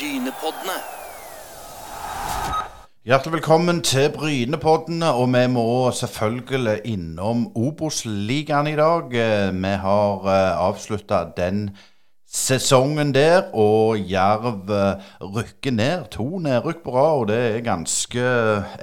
Brynepoddene. Hjertelig velkommen til Brynepoddene, og vi må selvfølgelig innom Obos-ligaen i dag. Eh, Vi har avslutta den sesongen der, og Jerv eh, rykker ned. To nedrykk på rad, og det er ganske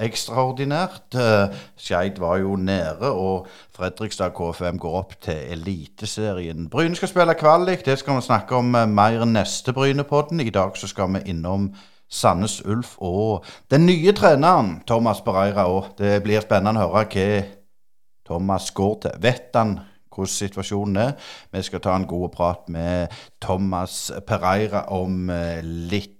ekstraordinært. Eh, Skeid var jo nede, og Fredrikstad KFM går opp til Eliteserien. Bryne skal spille kvalik, det skal vi snakke om eh, mer neste Brynepodden. I dag så skal vi innom Sandnes Ulf og den nye treneren Thomas Bereira. Og det blir spennende å høre hva Thomas går til. Vet han hvordan situasjonen er? Vi skal ta en god prat med Thomas Pereira om eh, litt.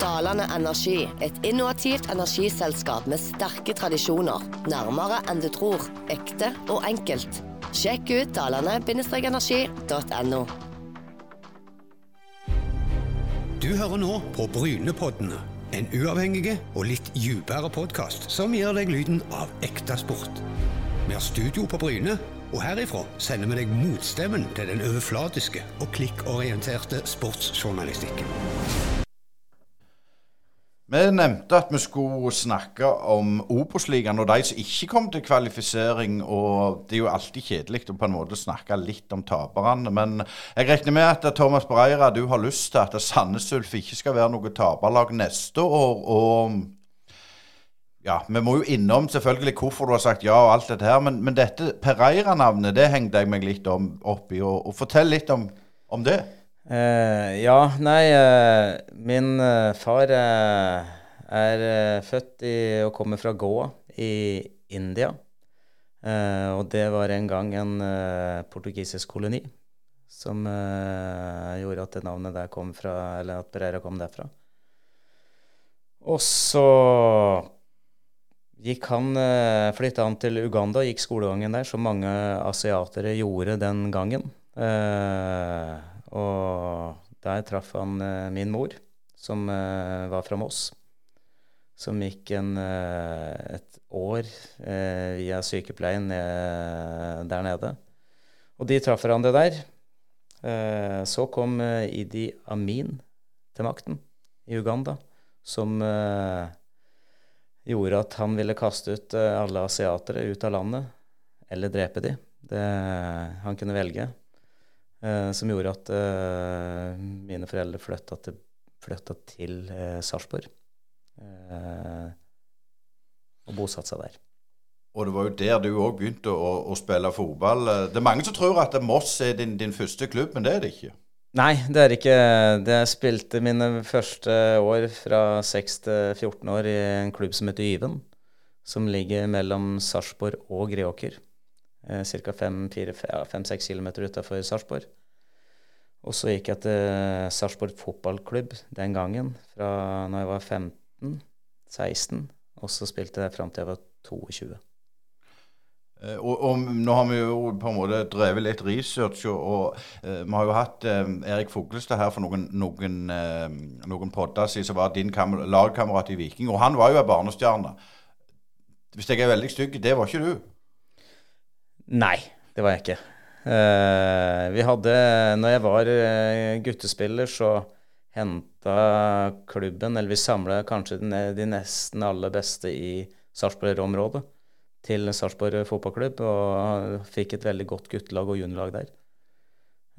Dalane Energi, et innovativt energiselskap med sterke tradisjoner. Nærmere enn du tror. Ekte og enkelt. Sjekk ut dalane-energi.no. Du hører nå på Brynepoddene. En uavhengig og litt dypere podkast som gir deg lyden av ekte sport. Vi har studio på Bryne, og herifra sender vi deg motstemmen til den overflatiske og klikkorienterte sportsjournalistikken. Vi nevnte at vi skulle snakke om Obos-ligaen og de som ikke kom til kvalifisering. og Det er jo alltid kjedelig å på en måte snakke litt om taperne. Men jeg regner med at Thomas Breira, du har lyst til at Sandnes Ulf ikke skal være noe taperlag neste år. og ja, Vi må jo innom selvfølgelig hvorfor du har sagt ja og alt dette her. Men, men dette Pereira-navnet det hengte jeg meg litt om, opp i. Og, og Fortell litt om, om det. Eh, ja, nei eh, Min eh, far eh, er eh, født i, og kommer fra Goa i India. Eh, og det var en gang en portugisisk koloni som gjorde at det navnet der kom fra Eller at Pereira kom derfra. Og så gikk han flytta han til Uganda gikk skolegangen der, som mange asiatere gjorde den gangen. Eh, og der traff han eh, min mor, som eh, var fra Moss. Som gikk en, eh, et år via sykepleien der nede. Og de traff hverandre der. så kom Idi Amin til makten i Uganda, som gjorde at han ville kaste ut alle asiatere ut av landet, eller drepe de. Det, han kunne velge. Eh, som gjorde at eh, mine foreldre flytta til, flytta til eh, Sarpsborg. Eh, og bosatte seg der. Og det var jo der du òg begynte å, å, spille fotball. Det er mange som tror at Moss er din, din, første klubb, men det er det ikke? Nei, det er ikke det. Jeg spilte mine første år fra 6 til 14 år i en klubb som heter Yven. Som ligger mellom Sarpsborg og Greåker eh, ca. 5-6 km utafor Sarpsborg. Og så gikk jeg til Sarpsborg fotballklubb den gangen, fra når jeg var 15-16. Og så spilte jeg fram til jeg var 22. Eh, og, og, nå har vi jo på en måte drevet litt research, og, og uh, vi har jo hatt eh, Erik Fuglestad her for noen, noen, eh, noen podder siden, som var din lagkamerat i Viking. Og han var jo ei barnestjerne. Hvis jeg er veldig stygg, det var ikke du? Nei, det var jeg ikke. Uh, vi hadde Når jeg var guttespiller, så henta klubben Eller vi samla kanskje de, nesten aller beste i Sarpsborg-området til Sarpsborg fotballklubb, og fikk et veldig godt guttelag og juniorlag der.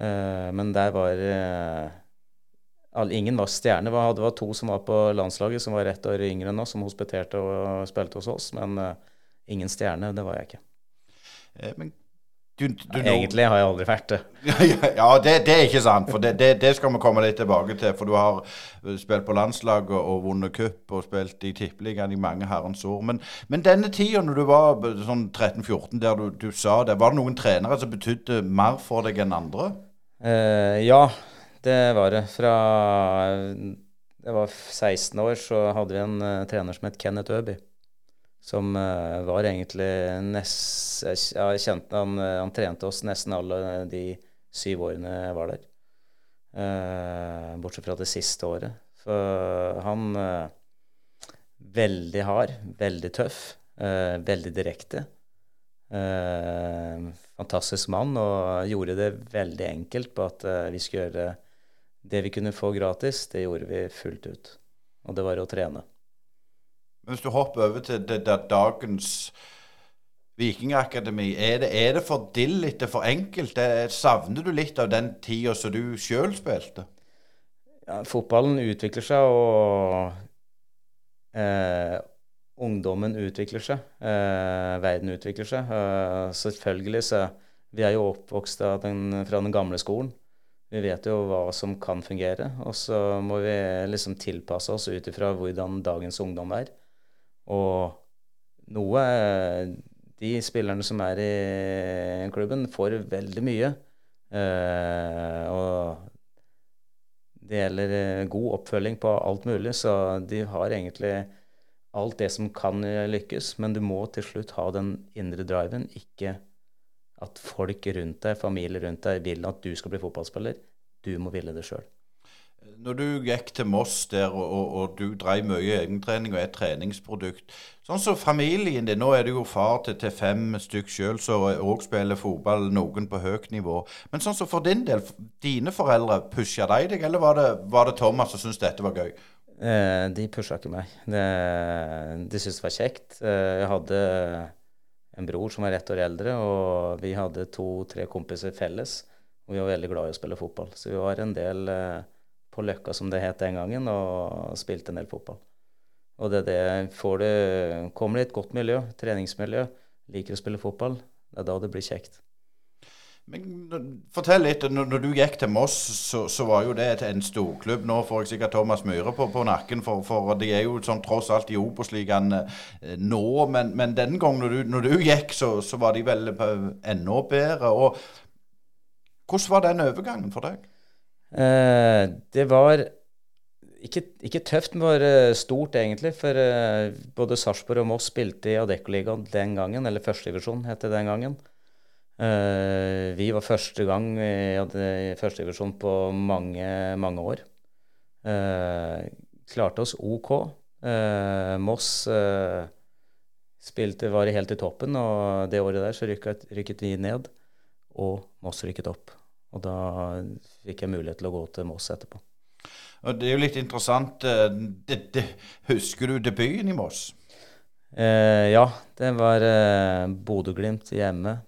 Uh, men der var Ingen var stjerne. Det var to som var på landslaget, som var ett år yngre enn oss, som hospiterte og spilte hos oss, men ingen stjerne, det var jeg ikke. Eh, men du, du Egentlig har jeg aldri vært det. ja, det, det, er ikke sant. For det, det, det, skal vi komme litt tilbake til. For du har eh, spilt på landslaget og vunnet cup og spilt i Tippeligaen i mange herrens år. Men, men denne tida når du var sånn 13-14, der du, du, sa det, var det noen trenere som betydde mer for deg enn andre? Uh, ja, det var det. Fra jeg var 16 år, så hadde vi en uh, trener som het Kenneth Øby. Som uh, var egentlig nest, Jeg kjente han, eh, han trente oss nesten alle de syv årene jeg var der. Uh, bortsett fra det siste året. For han Veldig hard, veldig tøff, veldig direkte. fantastisk mann, og gjorde det veldig enkelt på at vi skulle gjøre det vi kunne få gratis, det gjorde vi fullt ut. Og det var å trene. Hvis du hopper over til det, det, dagens Vikingakademi, er det, er det for dillete, for enkelt? Det, savner du litt av den tida som du sjøl spilte? Ja, fotballen utvikler seg, og eh, ungdommen utvikler seg. Eh, verden utvikler seg. Eh, selvfølgelig så Vi er jo oppvokst den, fra den gamle skolen. Vi vet jo hva som kan fungere, og så må vi liksom tilpasse oss ut ifra hvordan dagens ungdom er. Og noe De spillerne som er i klubben, får veldig mye. Eh, og det gjelder eh, god oppfølging på alt mulig, så de har egentlig alt det som kan lykkes, men du må til slutt ha den indre driven, ikke at folk rundt deg, familie rundt deg, vil at du skal bli fotballspiller. Du må ville det sjøl. Når du gikk til Moss der, og, og, og du drev mye egentrening og er et treningsprodukt Sånn som familien din, nå er du jo far til, til fem stykk sjøl som òg spiller fotball, noen på høyt nivå. Men sånn som for din del, dine foreldre, pusha de deg, eller var det, var det Thomas som syntes dette var gøy? Eh, de pusha ikke meg. Det, de syntes det var kjekt. Eh, jeg hadde en bror som var ett år eldre, og vi hadde to-tre kompiser felles. Og vi var veldig glad i å spille fotball. Så vi var en del eh, på Løkka, som det het den gangen, og spilte en del fotball. Og det, det får det, kommer det i et godt miljø, treningsmiljø, liker å spille fotball, det er da det blir kjekt. Men Fortell litt. Når, når du gikk til Moss, så, så var jo det en storklubb. Nå får jeg sikkert Thomas Myhre på, på, nakken, for, for de er jo sånn tross alt i Obos-ligaen eh, nå. Men, men denne gangen når du, når du gikk, så, så, var de vel enda bedre. Og hvordan var den overgangen for deg? Eh, det var ikke, ikke, tøft, men bare stort, egentlig. For eh, både Sarpsborg og Moss spilte i Adeccoligaen den gangen, eller førstedivisjon het det den gangen. Eh, vi var første gang i førstedivisjon på mange, mange år. Klarte oss OK. Moss spilte, var helt i toppen, og det året der så rykket, rykket vi ned. Og Moss rykket opp. Og da fikk jeg mulighet til å gå til Moss etterpå. Og Det er jo litt interessant. Eh, det, det, husker du debuten i Moss? Eh, ja, det var eh, Bodø-Glimt hjemme.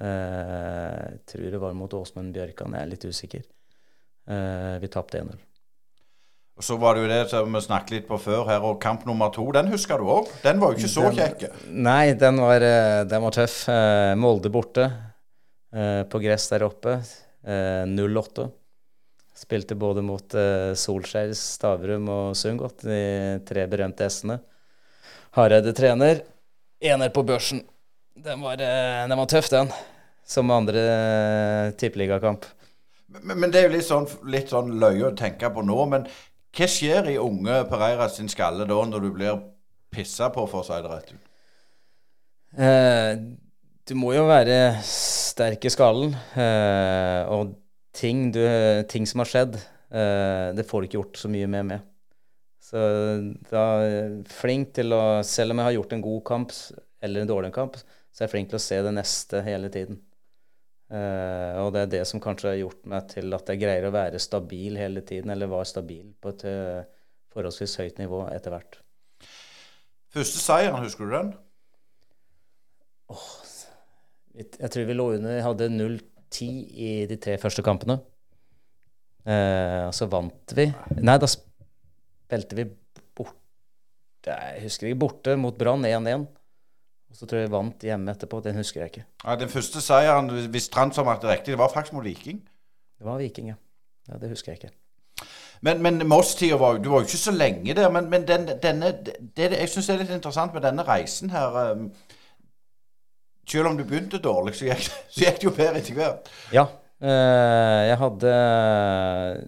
Eh, jeg tror det var mot Åsmund Bjørkan, jeg er litt usikker. Eh, vi tapte 1-0. Og Så var det jo det som vi snakket litt på før her, og kamp nummer to, den husker du òg? Den var jo ikke så kjekk. Nei, den var, eh, den var tøff. Molde borte på gress der oppe. 08. Eh, Spilte både mot eh, Solskjær, Stavrum og Sundgodt, de tre berømte S-ene. Hareide trener. Ener på børsen. Den var, eh, den var tøff, den. Som andre tippeligakamp. Men, men, det er jo litt sånn, litt sånn løye å tenke på nå. Men hva skjer i unge Pereira sin skalle da, når du blir pissa på, for å si det rett ut? Eh, du må jo være sterk i skallen. Eh, og ting, du, ting, som har skjedd, eh, det får du ikke gjort så mye med med. Så da flink til å Selv om jeg har gjort en god kamp eller en dårlig kamp, så er jeg flink til å se det neste hele tiden. Eh, og det er det som kanskje har gjort meg til at jeg greier å være stabil hele tiden, eller var stabil på et uh, forholdsvis høyt nivå etter hvert. Første seieren, husker du den? Oh, jeg tror vi lå under Hadde 0-10 i de tre første kampene. Eh, og så vant vi Nei, da spilte vi borte Jeg husker ikke. Borte mot Brann 1-1. Og så tror jeg vi vant hjemme etterpå. Den husker jeg ikke. Ja, Den første seieren, hvis transfermarkedet er riktig, det var faktisk mot Viking? Det var Viking, ja. ja det husker jeg ikke. Men, men Moss-tida var, du var jo ikke så lenge der. Men, men den, denne, det, jeg syns det er litt interessant med denne reisen her. Selv om du begynte dårlig, så gikk, så gikk det jo bedre etter hvert. Ja. Eh, jeg hadde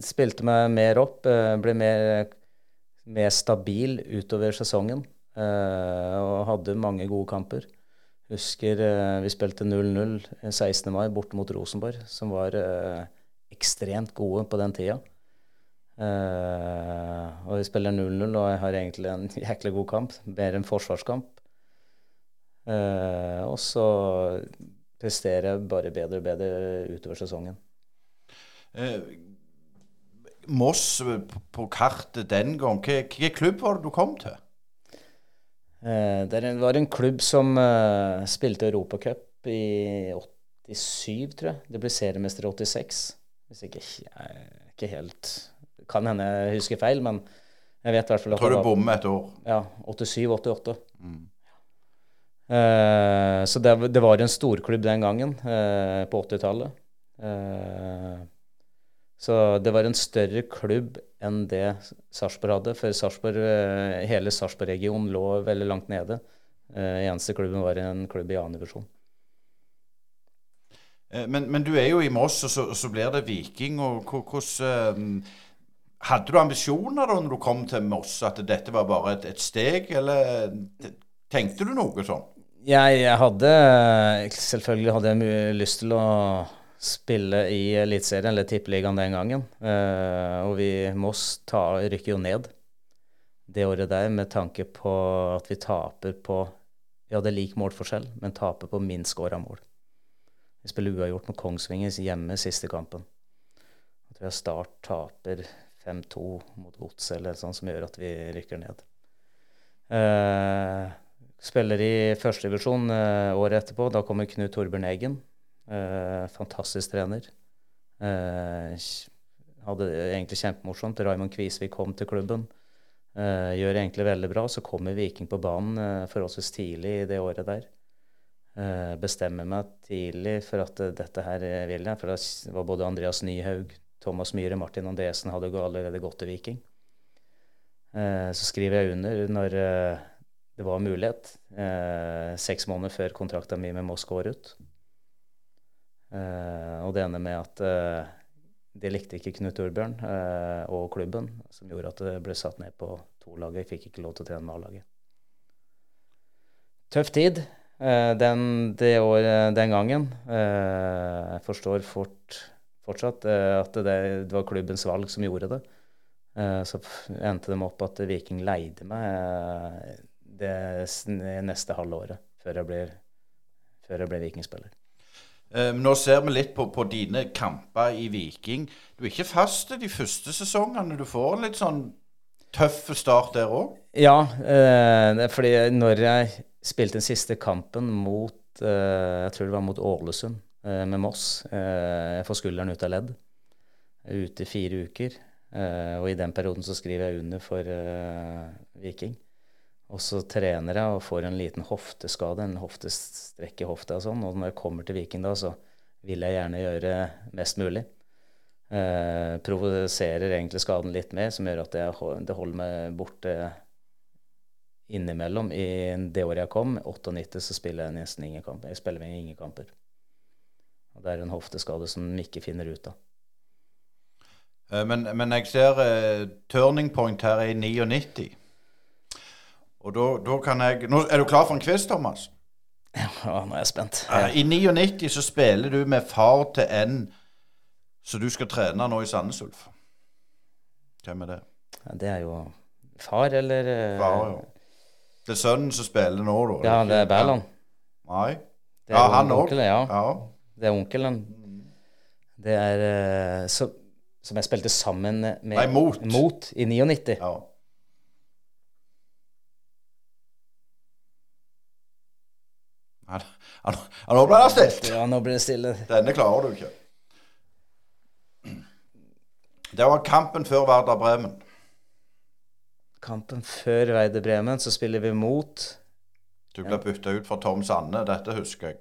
Spilte meg mer opp, eh, ble mer, mer stabil utover sesongen. Eh, og hadde mange gode kamper. Husker vi spilte 0-0 16. mai borte mot Rosenborg, som var ekstremt gode på den tida. og vi spiller 0-0, og jeg har egentlig en jæklig god kamp. Mer en forsvarskamp. Uh, og så presterer jeg bare bedre og bedre utover sesongen. Uh, Moss på, kartet den gang? Hvilken klubb var det du kom til? Eh, det var en klubb som uh, spilte Europacup i 87, tror jeg. Det ble seriemester i 86. Hvis ikke, ikke helt Kan hende jeg husker feil, men jeg vet i hvert fall at Tror du bommer et år. Ja. 87-88. Mm. Uh, så det, det, var en storklubb den gangen, uh, på 80-tallet. Uh, så det var en større klubb enn det Sarpsborg hadde. For Sarsborg, hele Sarpsborg-regionen lå veldig langt nede. eneste klubben var en klubb i annen divisjon. Men, men, du er jo i Moss, og så, så blir det Viking. og Hvordan hadde du ambisjoner da når du kom til Moss, at dette var bare et, et steg, eller tenkte du noe sånn? Jeg, jeg hadde Selvfølgelig hadde jeg lyst til å spille i Eliteserien, eller Tippeligaen den gangen. Uh, og vi Moss rykker jo ned det året der med tanke på at vi taper på Vi hadde lik målforskjell, men taper på minst scora mål. Vi spiller uavgjort med Kongsvinger hjemme siste kampen. Jeg tror jeg Start taper 5-2 mot Godset eller sånn som gjør at vi rykker ned. Uh, spiller i førstedivisjon eh, året etterpå. Da kommer Knut Torbjørn Eggen. Eh, fantastisk trener. Eh, hadde egentlig kjempemorsomt. Raymond Kvisvik kom til klubben. Eh, gjør egentlig veldig bra. Så kommer Viking på banen eh, forholdsvis tidlig i det året der. Uh, bestemmer meg tidlig for at dette her vil jeg. For det var både Andreas Nyhaug, Thomas Myhre, Martin Andresen hadde allerede gått til Viking. Eh, så skriver jeg under når eh, det var mulighet, eh, seks måneder før kontrakta mi med Moss går ut. og det ender med at det likte ikke Knut Torbjørn og klubben, som gjorde at det ble satt ned på to lag. Jeg fikk ikke lov til å trene med A-laget. Tøff tid den, det år, den gangen. jeg forstår fort fortsatt. Eh, at det, det, var klubbens valg som gjorde det. Eh, så endte de opp at Viking leide meg eh, det neste halve året før jeg blir, før jeg blir Vikingspiller. nå ser vi litt på, på, dine kamper i Viking. Du er ikke fast de første sesongene. Du får en litt sånn tøff start der òg? Ja, eh, fordi når jeg spilte den siste kampen mot eh, Jeg tror det var mot Ålesund Eh, med Moss. Jeg eh, får skulderen ut av ledd. Ute i fire uker. Eh, og i den perioden så skriver jeg under for Viking. Og så trener jeg og får en liten hofteskade, en hoftestrekk i hofta og sånn. Og når jeg kommer til Viking da, så vil jeg gjerne gjøre mest mulig. Eh, provoserer egentlig skaden litt mer, som gjør at jeg, det holder meg borte innimellom. I det året jeg kom, 98, så spiller jeg nesten ingen kamper. Jeg spiller ingen kamper. Og Det er en hofteskade som de ikke finner ut av. Eh, men, men jeg ser uh, turning point her i 99. Og da, kan jeg nå, Er du klar for en quiz, Thomas? Ja, nå er jeg spent. Ja. I 99 så spiller du med far til en så du skal trene nå i Sandnes Ulf. Hvem er det? Ja, det er jo far, eller Far, ja. Det er sønnen som spiller nå, da? Ja, det er Berland. Nei. Er ja, han òg. Ja. ja. Det er onkelen. Det er uh, så, Som jeg spilte sammen med Nei, mot. mot i 99. Ja. Nå ble det stilt. Ja, nå ble det stille. Denne klarer du ikke. Det var kampen før Werder Bremen. Kampen før Werder Bremen, så spiller vi mot Du ble bytta ut for Tom Sanne, dette husker jeg.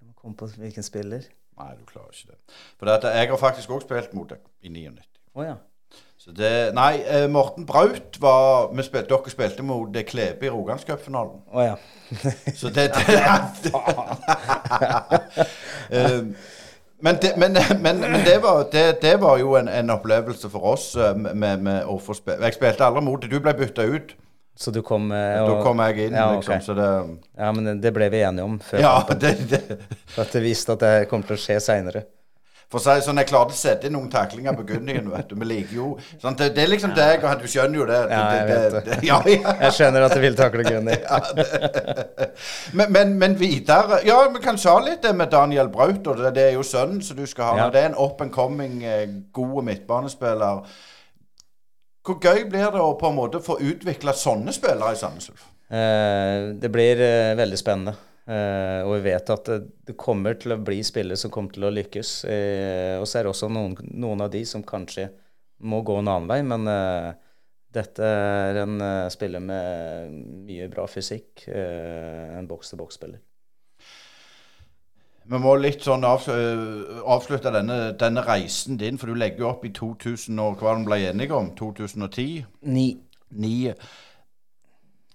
Jeg må komme på hvilken spiller. Nei, du klarer ikke det. For dette, jeg har faktisk òg spilt mot deg i 99. Oh, ja. Så det, nei, eh, Morten Braut var vi spilte, Dere spilte mot Klebe i Rogalandscupfinalen. Å oh, ja. Så det, det uh, men, det, men, men, men det, var, det, var, jo en, en opplevelse for oss uh, med, med, å få spil Jeg spilte aldri mot det Du ble bytta ut. Så du kom eh, og, Da kom jeg inn, ja, liksom. Så det Ja, men det ble vi enige om før ja. Det, det. For at det viste at det kom til å skje seinere. For å si sånn, Jeg klarte å sette inn noen taklinger på Gunnien. vet du, Vi liker jo sånn, det, det er liksom deg, og du skjønner jo det. Ja, jeg vet det. ja, ja. Jeg skjønner at du vil takle Gunni. Men, men, men videre Ja, vi kan sa litt det med Daniel Braut. Og det, er jo sønnen som du skal ha. Det er en up and coming, eh, god midtbanespiller. Hvor gøy blir det å på en måte få utvikla sånne spillere i Sandnes Ulf? Eh, det blir eh, veldig spennende. Eh, og vi vet at det, det kommer til å bli spillere som kommer til å lykkes. Uh, og så er det også noen, noen av de som kanskje må gå en annen vei. Men uh, dette er en spiller med mye bra fysikk. en boks-til-boks-spiller. Vi må litt sånn avs avslutte denne, denne reisen din, for du legger opp i 2000 og hva de ble enige om? 2010? Ni. Ni.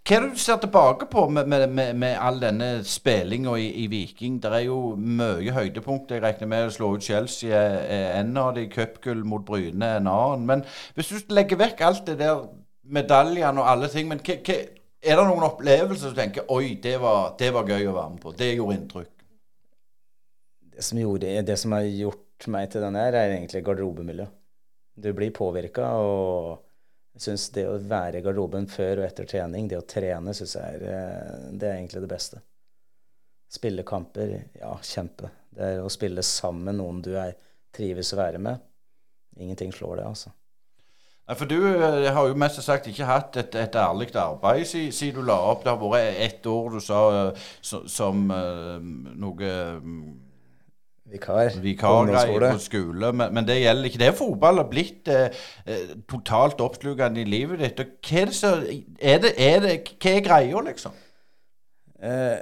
Hva er det du ser tilbake på med, med, med, med all denne spillinga i, i Viking? Det er jo mye høydepunkt. Jeg regner med å slå ut Chelsea er, en av de, cupgull mot Bryne en annen. Men hvis du legger vekk alt det der, medaljene og alle ting, men hva, hva, er det noen opplevelser du tenker Oi, det var, det var gøy å være med på. Det gjorde inntrykk. Det som, gjorde, det som har gjort meg til den her, er egentlig garderobemiljøet. Du blir påvirka, og jeg syns det å være i garderoben før og etter trening, det å trene, syns jeg er, eh, det er egentlig det beste. Spille kamper, ja, kjempe. Det er å spille sammen med noen du er, trives å være med. Ingenting slår det, altså. Nei, For du eh, har jo mest sagt ikke hatt et, et ærlig arbeid siden, si du la opp. Det har vært ett år du sa eh, som eh, noe mm, Vikar. vikargreier på skole, men, men det gjelder ikke. Det er fotball har blitt eh, eh, totalt oppslukende i livet ditt. Og hva er det så er det, er det, Hva er greia, liksom? Eh,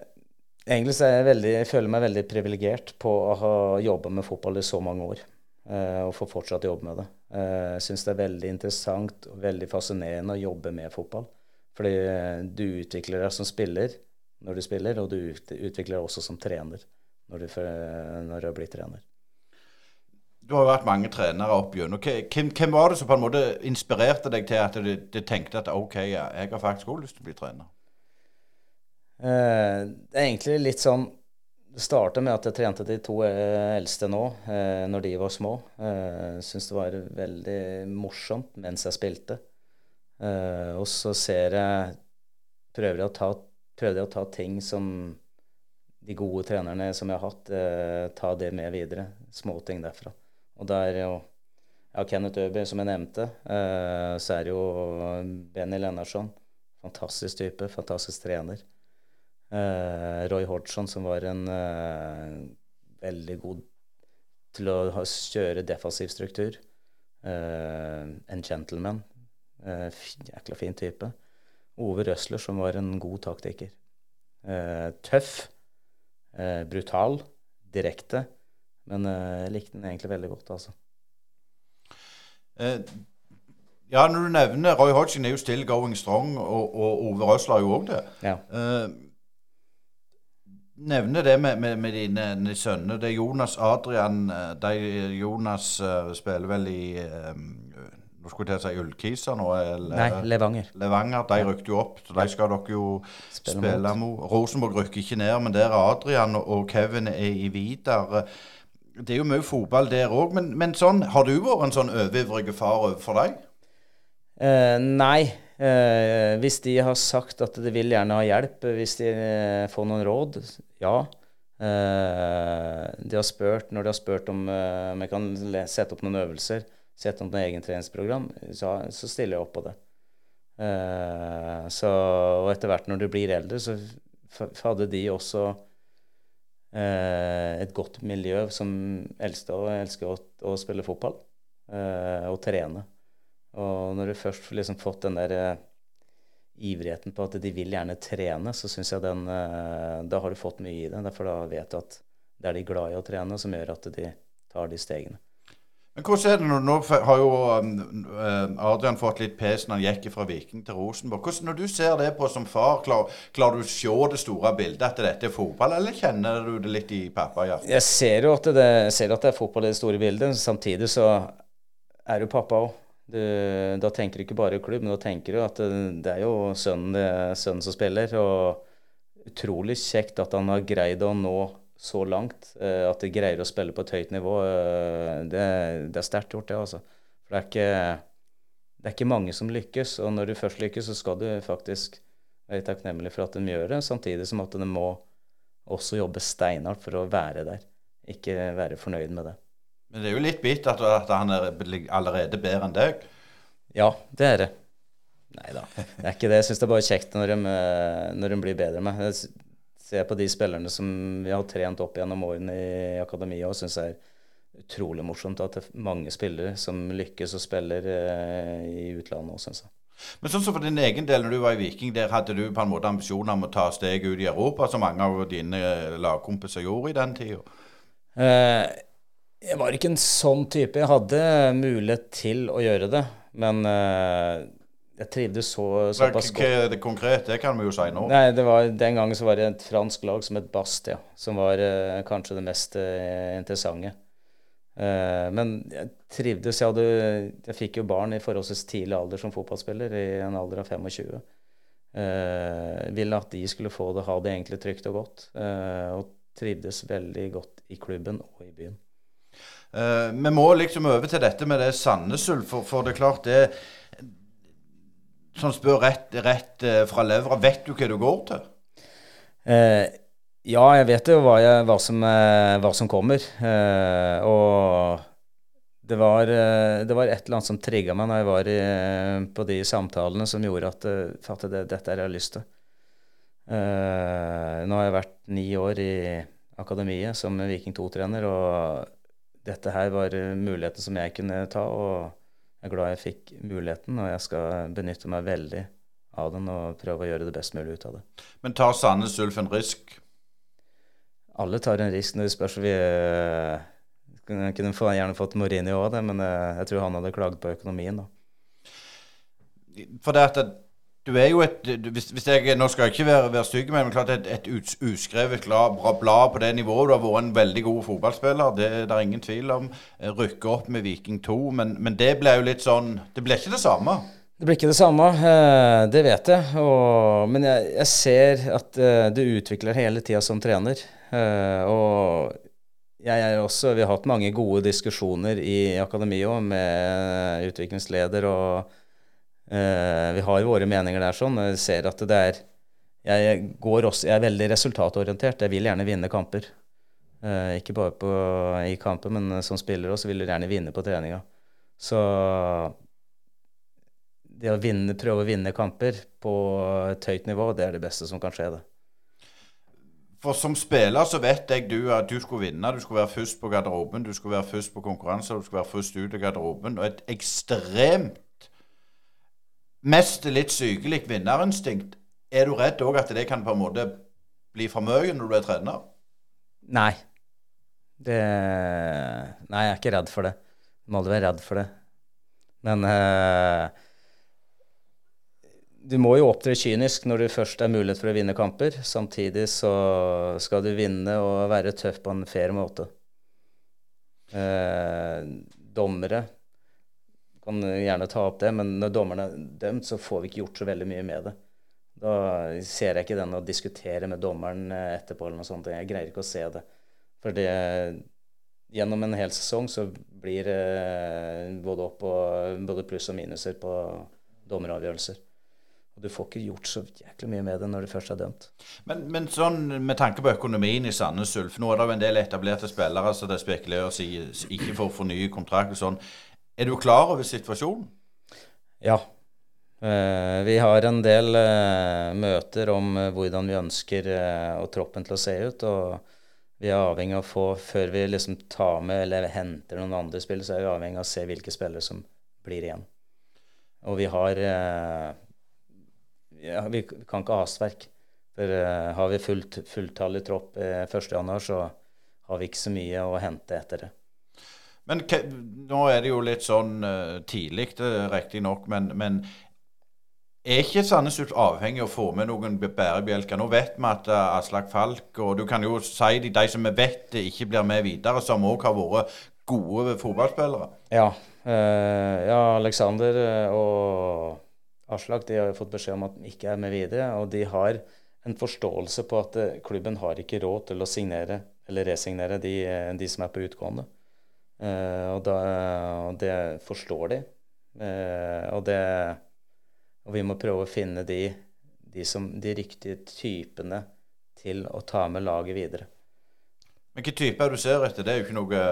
egentlig så er jeg, veldig, jeg føler meg veldig privilegert på å ha jobba med fotball i så mange år. Eh, og få fortsatt jobbe med det. Eh, jeg syns det er veldig interessant og veldig fascinerende å jobbe med fotball. Fordi eh, du utvikler deg som spiller når du spiller, og du utvikler deg også som trener når du, når du blir trener. Du har jo vært mange trenere opp gjennom. Hvem, hvem var det som på en måte inspirerte deg til at du, tenkte at OK, jeg har faktisk også lyst til å bli trener? Eh, det er egentlig litt sånn Det starta med at jeg trente de to eh, eldste nå, eh, når de var små. Eh, Syns det var veldig morsomt mens jeg spilte. Eh, og så ser jeg Prøver jeg å ta, prøvde jeg å ta ting som de gode trenerne som jeg har hatt, eh, ta det med videre. Småting derfra. Og er det jo ja, Kenneth Øby, som jeg nevnte. Eh, så er det jo Benny Lennartson. Fantastisk type, fantastisk trener. Eh, Roy Hodgson, som var en eh, veldig god til å kjøre defensiv struktur. Eh, en gentleman. Eh, jækla fin type. Ove Røsler, som var en god taktiker. Tøff. Eh, brutal. Direkte. Men eh, jeg likte den egentlig veldig godt, altså. Eh, ja, når du nevner Roy Hodgson er jo still going strong, og, og Ove Røsler er jo òg det. Ja. Eh, nevne det med, med, med dine, dine sønner. Det er Jonas Adrian eh, de, Jonas eh, spiller vel i eh, Skulle jeg til å si Ullkisa nå. Eller, Nei, Levanger. Levanger. De rykket jo opp, så de skal dere jo Spille spille mot. Rosenborg rykker ikke ned, men der er Adrian og- Kevin er i Vidar. Det er jo mye fotball der òg, men, men sånn, har du vært en sånn overivrig far overfor deg? Eh, nei. Eh, hvis de har sagt at de vil gjerne ha hjelp, hvis de eh, får noen råd, ja. Eh, de har spurt, når de har spurt om om jeg kan sette opp noen øvelser, sette noe egen treningsprogram, så, så stiller jeg opp på det. Uh, så, og etter hvert når du blir eldre, så hadde de også uh, et godt miljø som eldste og elsker å, å spille fotball uh, og trene. Og når du først liksom fått den der ivrigheten på at de vil gjerne trene, så syns jeg den Da har du fått mye i det. Derfor da vet du at det er de glad i å trene, som gjør at de tar de stegene. Men hvordan er det nå? Nå har jo um, um, Adrian fått litt pes når han gikk fra Viking til Rosenborg. Hvordan, når du ser det på som far, klarer, klarer du å se det store bildet, at dette er fotball, eller kjenner du det litt i pappahjertet? Jeg ser jo at det, ser at det er fotball i det store bildet. Samtidig så er du pappa òg. Da tenker du ikke bare klubb, men da tenker du at det, det er jo sønnen, er sønnen som spiller. Og utrolig kjekt at han har greid å nå så langt eh, at de greier å spille på et høyt nivå, eh, det, det er sterkt gjort, det. altså. For det er, ikke, det er ikke mange som lykkes. Og når du først lykkes, så skal du faktisk være takknemlig for at de gjør det, samtidig som at de må også jobbe steinhardt for å være der. Ikke være fornøyd med det. Men det er jo litt bitt at han er allerede bedre enn deg. Ja, det er det. Nei da, det er ikke det. Jeg syns det er bare kjekt når de, når de blir bedre enn Jeg ser på de spillerne som vi har trent opp gjennom årene i akademiet, og syns jeg er utrolig morsomt at det er mange spillere som lykkes og spiller eh, i utlandet òg, syns jeg. Men sånn som for din egen del, når du var i Viking, der hadde du på en måte ambisjoner om å ta steg ut i Europa, som mange av dine lagkompiser gjorde i den tida? Eh, jeg var ikke en sånn type. Jeg hadde mulighet til å gjøre det, men eh, jeg trivdes så, såpass godt. Hva er det konkret? Det kan vi jo si nå. Nei, det var, Den gangen så var det et fransk lag som het Bastia, som var eh, kanskje det mest eh, interessante. Eh, men jeg trivdes. Jeg, hadde, jeg fikk jo barn i forholdsvis tidlig alder som fotballspiller, i en alder av 25. Uh, ville at de skulle få det, ha det egentlig trygt og godt. og trivdes veldig godt i klubben og i byen. vi må liksom over til dette med det Sandnes Ulf, for, for det er klart det som spør rett, rett eh, fra levra, vet du hva du går til? Eh, ja, jeg vet jo hva, jeg, hva, som, eh, hva som, kommer. Eh, og det var, eh, det var, et eller annet som trigga meg når jeg var i, på de samtalene som gjorde at, at det, dette er jeg lyst til. Eh, nå har jeg vært ni år i akademiet som Viking 2-trener, og dette her var muligheter som jeg kunne ta. og jeg er glad jeg fikk muligheten, og jeg skal benytte meg veldig av den og prøve å gjøre det best mulig ut av det. Men tar Sandnes Ulf en risk? Alle tar en risk når det spørs. Vi Jeg kunne gjerne fått Morini òg, men uh, jeg tror han hadde klaget på økonomien. da. For det at du er jo et hvis, hvis jeg, Nå skal jeg ikke være, være stygg, men klart et, et uskrevet blad på det nivået. Du har vært en veldig god fotballspiller, det, det er ingen tvil om. Rykke opp med Viking 2, men, men det ble jo litt sånn Det ble ikke det samme. Det blir ikke det samme, eh, det vet jeg. Og, men jeg, jeg, ser at eh, du utvikler hele tida som trener. Eh, og jeg er også Vi har hatt mange gode diskusjoner i akademiet med utviklingsleder og Uh, vi har våre meninger der sånn. Jeg ser at det er jeg, også, jeg er veldig resultatorientert. Jeg vil gjerne vinne kamper. Uh, ikke bare på, i kampen, men som spiller også vil du gjerne vinne på treninga. Så det å vinne, prøve å vinne kamper på et høyt nivå, det er det beste som kan skje. det. For som spiller så vet jeg du at du skulle vinne. Du skulle være først på garderoben, du skulle være først på konkurranser, du skulle være først ut av garderoben. Og et ekstremt mest litt sykelig vinnerinstinkt. Er du redd òg at det kan på en måte bli for mye når du er trener? Nei. Det Nei, jeg er ikke redd for det. Du må aldri være redd for det. Men uh, du må jo opptre kynisk når du først er mulighet for å vinne kamper. Samtidig så skal du vinne og være tøff på en fair måte. Uh, dommere kan gjerne ta opp det, men når dommerne er dømt, så får vi ikke gjort så veldig mye med det. Da ser jeg ikke den å diskutere med dommeren etterpå eller noe sånt. Jeg greier ikke å se det. For det, gjennom en hel sesong så blir det både opp og både pluss og minuser på dommeravgjørelser. Og du får ikke gjort så jæklig mye med det når du først er dømt. Men, men sånn med tanke på økonomien i Sandnes Ulf, nå er det jo en del etablerte spillere så det spekuleres i ikke får fornye kontrakt og sånn. Er du klar over situasjonen? Ja. Eh, vi har en del eh, møter om eh, hvordan vi ønsker og troppen til å se ut. og vi er avhengig av å få, Før vi liksom tar med eller henter noen andre spill, så er vi avhengig av å se hvilke spillere som blir igjen. Og vi har ja, Vi kan ikke ha hastverk. For har vi fullt, fulltallig tropp 1.1., så har vi ikke så mye å hente etter det. Men nå er det jo litt sånn uh, tidlig, riktignok, men, men er ikke Sandnes Ulf avhengig av å få med noen bærebjelker? Nå vet vi at uh, Aslak Falk og du kan jo si de, de som vi vet ikke blir med videre, som òg har vært gode fotballspillere. Ja. Uh, ja, Aleksander og Aslak de har jo fått beskjed om at de ikke er med videre. Og de har en forståelse på at klubben har ikke råd til å signere eller resignere de, de som er på utgående. Eh, og, da, og det forstår de. Eh, og, det, og vi må prøve å finne de, de, som, de riktige typene til å ta med laget videre. Men hvilke typer du ser etter? Det er jo ikke noe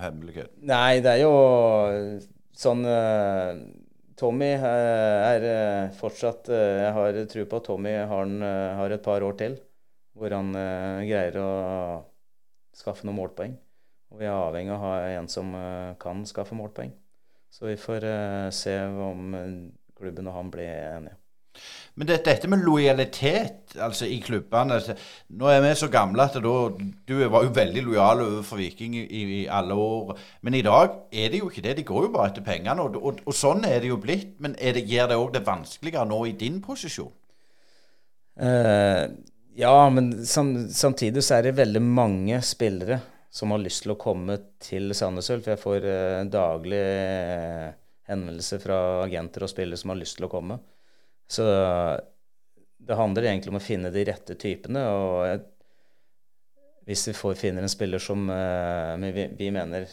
hemmelighet. Nei, det er jo sånn Tommy er fortsatt Jeg har tro på at Tommy har, har, et par år til hvor han greier å skaffe noen målpoeng. Og vi er avhengig av å ha en som kan skaffe målpoeng. Så vi får se om klubben og han blir enige. Men det, dette med lojalitet altså i klubbene Nå er vi så gamle at da, du var jo veldig lojal overfor Viking i, i, alle år. Men i dag er det jo ikke det. De går jo bare etter pengene. Og, og, og sånn er det jo blitt. Men det, gjør det òg det vanskeligere nå i din posisjon? Eh, ja, men sam, samtidig så er det veldig mange spillere som har lyst til å komme til Sandnes Ulf. Jeg får uh, daglig uh, henvendelser fra agenter og spillere som har lyst til å komme. Så det handler egentlig om å finne de rette typene. og hvis vi får, finner en spiller som uh, vi, vi, mener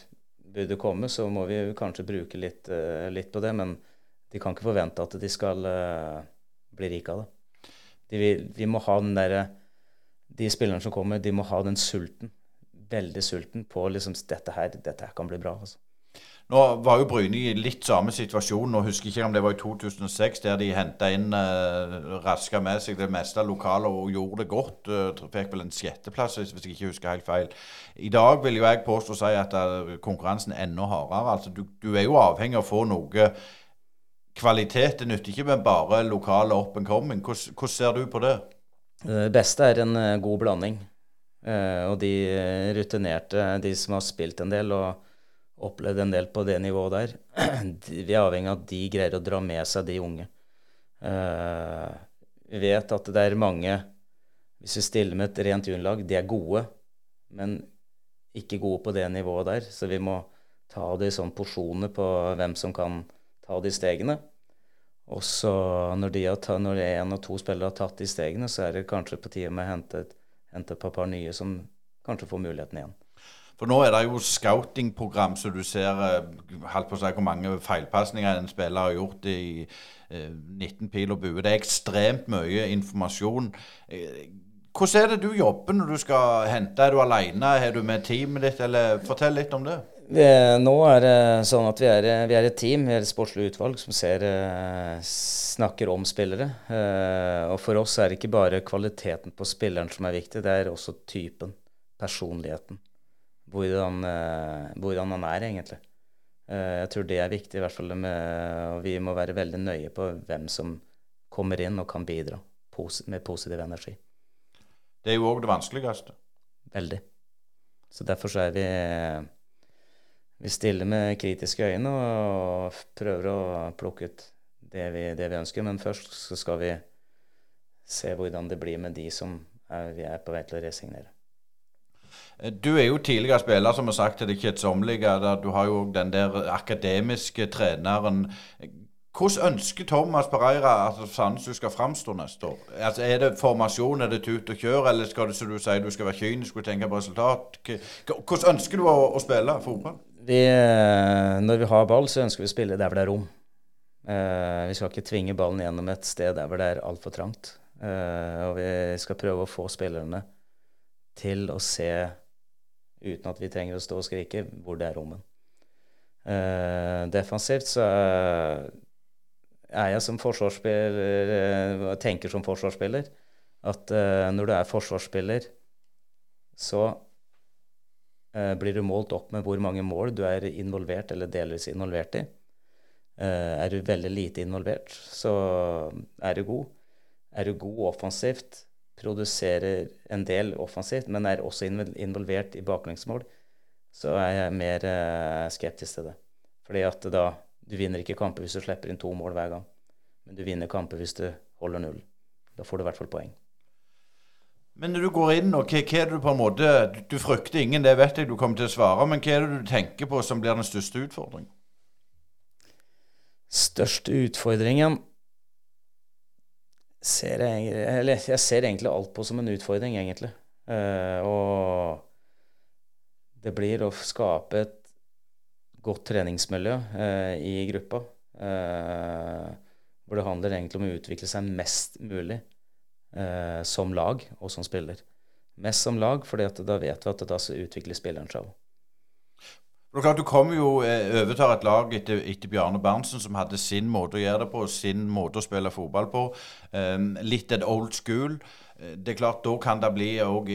burde komme, så må vi kanskje bruke litt, litt, på det. Men de kan ikke forvente at de skal bli rike av det. De, vi må ha den derre De spillerne som kommer, de må ha den sulten. Veldig sulten på liksom dette her, dette her kan bli bra. altså. Nå var jo Bryne i litt samme situasjon. Nå husker ikke om det var i 2006, der de henta inn uh, raska med seg det meste av lokalet og gjorde det godt. Uh, fikk vel en sjetteplass, hvis jeg ikke husker helt feil. I dag vil jo jeg påstå å si at uh, konkurransen er enda hardere. Altså, du, du, er jo avhengig av å få noe kvalitet. Det nytter ikke med bare lokale up and coming. Hvordan, hvordan ser du på det? Det beste er en god blanding. Og de rutinerte, de som har spilt en del. og opplevd en del på det nivået der. Vi er avhengig av at de greier å dra med seg de unge. Uh, vi vet at det er mange Hvis vi stiller med et rent juniorlag, de er gode, men ikke gode på det nivået der. Så vi må ta det i sånne porsjoner på hvem som kan ta de stegene. Og så når, de har tatt, når en og to spillere har tatt de stegene, så er det kanskje på tide med å hente, hente et par nye som kanskje får muligheten igjen. For nå er det jo scouting-program, så du ser eh, halvt på si hvor mange feilpasninger en spiller har gjort i 19 eh, pil og bue. Det er ekstremt mye informasjon. Eh, hvordan er det du jobber når du skal hente? Er du alene? Er du med teamet ditt? Eller fortell litt om det. Nå er det sånn at vi er, vi er et team, vi er et sportslig utvalg som ser, snakker om spillere. Og for oss er det ikke bare kvaliteten på spilleren som er viktig, det er også typen, personligheten hvordan, eh, hvordan han er, egentlig. Eh, jeg tror det er viktig, i hvert fall med, og vi må være veldig nøye på hvem som kommer inn og kan bidra med positiv energi. Det er jo òg det vanskeligste. Veldig. Så derfor så er vi vi stiller med kritiske øyne og prøver å plukke ut det vi, det vi ønsker. Men først skal vi se hvordan det blir med de som er, vi er på vei til å resignere. Du er jo tidligere spiller, som har sagt til det kjedsommelige. Du har jo den der akademiske treneren. Hvordan ønsker Thomas Pereira at Sandnes skal framstå neste år? Altså, er det formasjon, er det tut og kjør, eller skal du, du sier, du skal være kynisk og tenke på resultat? Hvordan ønsker du å, å spille fotball? Vi, eh, når vi har ball, så ønsker vi å spille der hvor det er rom. Uh, vi skal ikke tvinge ballen gjennom et sted der hvor det er altfor trangt. Uh, og vi skal prøve å få spillerne til å se, uten at vi trenger å stå og skrike, hvor det er rommet. Uh, defensivt så er jeg som forsvarsspiller uh, tenker som forsvarsspiller at når du er forsvarsspiller, så blir du målt opp med hvor mange mål du er involvert eller delvis involvert i. er du veldig lite involvert, så er du god. Er du god offensivt, produserer en del offensivt, men er også involvert i baklengsmål, så er jeg mer uh, skeptisk til det. Fordi at da Du vinner ikke kamper hvis du slipper inn to mål hver gang, men du vinner kamper hvis du holder null. Da får du i hvert fall poeng. Men når du går inn, og hva, hva er det du på en måte Du frykter ingen, det vet jeg du kommer til å svare, men hva er det du tenker på som blir den største utfordringen? Største utfordringen ser jeg, eller jeg ser egentlig alt på som en utfordring, egentlig. Uh, og det blir å skape et godt treningsmiljø uh, i gruppa. Uh, hvor det handler egentlig om å utvikle seg mest mulig eh, som lag og som spiller. Mest som lag, for da vet vi at da utvikler spilleren seg òg. Du kommer jo eh, overtar et lag etter, etter, Bjarne Berntsen, som hadde sin måte å gjøre det på, sin måte å spille fotball på. Um, litt et old school. Eh, det er klart, Da kan det bli òg